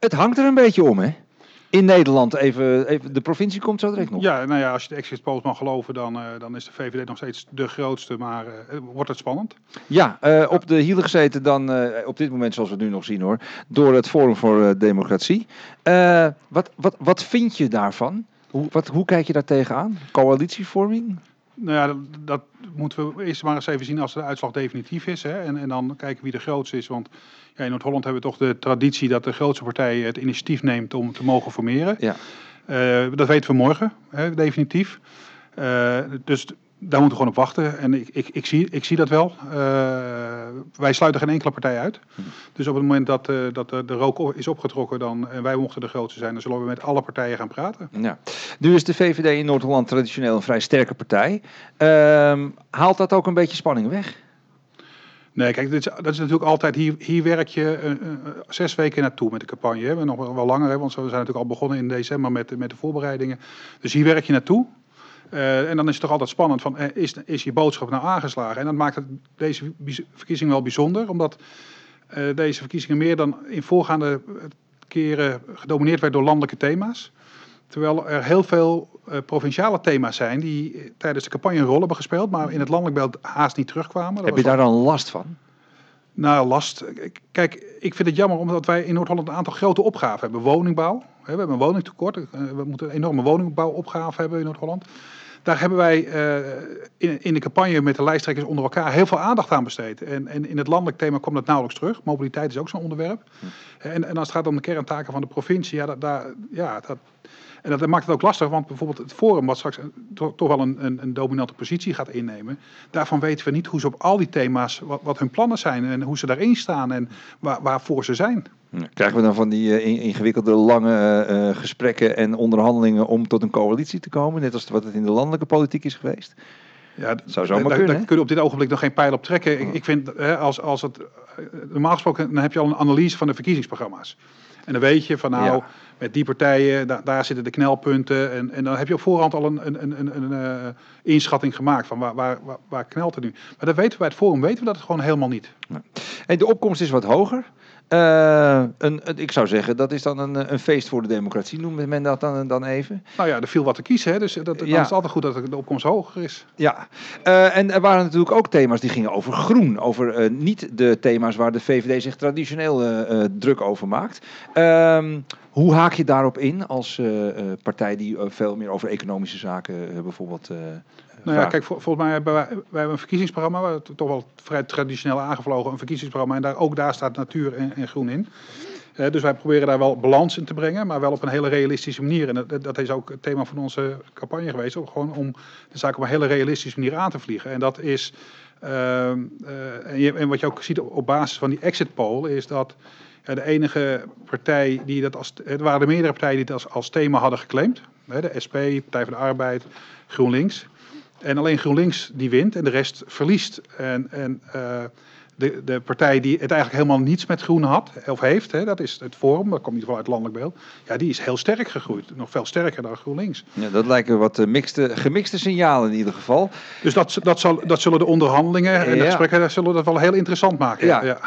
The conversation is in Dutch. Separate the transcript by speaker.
Speaker 1: Het hangt er een beetje om, hè? In Nederland, even, even de provincie komt zo direct nog.
Speaker 2: Ja, nou ja, als je de exit polls mag geloven, dan, uh, dan is de VVD nog steeds de grootste, maar uh, wordt het spannend?
Speaker 1: Ja, uh, op de hielen gezeten dan, op dit moment zoals we het nu nog zien hoor, door het Forum voor Democratie. wat, wat, wat vind je daarvan? Hoe, wat, hoe kijk je daar tegenaan? Coalitievorming?
Speaker 2: Nou ja, dat, dat, moeten we eerst maar eens even zien als de uitslag definitief is. Hè? En, en dan kijken wie de grootste is. Want ja, in Noord-Holland hebben we toch de traditie dat de grootste partij het initiatief neemt om te mogen formeren. Ja. Uh, dat weten we morgen, hè, definitief. Uh, dus daar moeten we gewoon op wachten. En ik, ik, ik, zie, ik zie dat wel. Uh, wij sluiten geen enkele partij uit. Hm. Dus op het moment dat, uh, dat de, de rook is opgetrokken dan, en wij mochten de grootste zijn, dan zullen we met alle partijen gaan praten.
Speaker 1: Ja. Nu is de VVD in Noord-Holland traditioneel een vrij sterke partij. Uh, haalt dat ook een beetje spanning weg?
Speaker 2: Nee, kijk, dit is, dat is natuurlijk altijd, hier, hier werk je uh, uh, zes weken naartoe met de campagne. Hè. Nog wel, wel langer, hè, want we zijn natuurlijk al begonnen in december met, met de voorbereidingen. Dus hier werk je naartoe. Uh, en dan is het toch altijd spannend van, is, is je boodschap nou aangeslagen? En dat maakt het, deze verkiezing wel bijzonder, omdat deze verkiezingen meer dan in voorgaande keren gedomineerd werd door landelijke thema's. Terwijl er heel veel uh, provinciale thema's zijn die tijdens de campagne een rol hebben gespeeld, maar in het landelijk beeld haast niet terugkwamen. Dat
Speaker 1: Heb je daar dan last van?
Speaker 2: Nou, last. Kijk, ik vind het jammer omdat wij in Noord-Holland een aantal grote opgaven hebben. Woningbouw. We hebben een woningtekort. Eh, we moeten een enorme woningbouwopgave hebben in Noord-Holland. Daar hebben wij uh, in, de campagne met de lijsttrekkers onder elkaar heel veel aandacht aan besteed. En, in het landelijk thema komt dat nauwelijks terug. Mobiliteit is ook zo'n onderwerp. Hm. En, als het gaat om de kerntaken van de provincie, ja, dat, daar, ja, dat, en dat maakt het ook lastig, want bijvoorbeeld het Forum, wat straks toch, toch wel een, een, een, dominante positie gaat innemen, daarvan weten we niet hoe ze op al die thema's, wat, wat hun plannen zijn en hoe ze daarin staan en waar, waarvoor ze zijn.
Speaker 1: Krijgen we dan van die uh, ingewikkelde lange uh, gesprekken en onderhandelingen om tot een coalitie te komen, net als wat het in de landelijke politiek is geweest?
Speaker 2: Ja, dat zou zomaar kunnen. Daar kunnen we op dit ogenblik nog geen pijl op trekken. Ik, oh. ik vind, hè, als, als het, normaal gesproken, dan heb je al een analyse van de verkiezingsprogramma's. En dan weet je van nou, ja. met die partijen, da daar zitten de knelpunten. En, en dan heb je op voorhand al een, een, een, een, een uh, inschatting gemaakt van waar, waar, waar, waar, knelt het nu. Maar dat weten we bij het Forum, weten we dat het gewoon helemaal niet.
Speaker 1: De opkomst is wat hoger. Uh, een, ik zou zeggen, dat is dan een, een feest voor de democratie, noemt men dat dan, dan even?
Speaker 2: Nou ja, er viel wat te kiezen, hè? dus dat, dan ja. is het altijd goed dat de opkomst hoger is.
Speaker 1: Ja, uh, en er waren natuurlijk ook thema's die gingen over groen, over uh, niet de thema's waar de VVD zich traditioneel druk over maakt. Ehm, hoe haak je daarop in als partij die veel meer over economische zaken bijvoorbeeld
Speaker 2: nou ja, kijk, volgens mij hebben wij, wij hebben een verkiezingsprogramma, toch wel vrij traditioneel aangevlogen, een verkiezingsprogramma. En daar, ook daar staat natuur en, en groen in. Uh, dus wij proberen daar wel balans in te brengen, maar wel op een hele realistische manier. En dat, dat is ook het thema van onze campagne geweest. Ook gewoon om de zaak op een hele realistische manier aan te vliegen. En dat is. Uh, uh, en, je, en, wat je ook ziet op basis van die exit poll, is dat de enige partij die dat als. Het waren de meerdere partijen die dat als, als thema hadden geclaimd. De SP, Partij van de Arbeid, GroenLinks. En alleen GroenLinks die wint en de rest verliest. En, en uh, de, de partij die het eigenlijk helemaal niets met groen had, of heeft, hè, dat is het Forum, dat komt niet ieder uit het landelijk beeld. Ja, die is heel sterk gegroeid. Nog veel sterker dan GroenLinks.
Speaker 1: Ja, dat lijken wat uh, mixte, gemixte signalen in ieder geval.
Speaker 2: Dus dat, dat, zal, dat zullen de onderhandelingen en de gesprekken dat zullen dat wel heel interessant maken.
Speaker 1: Ja. ja.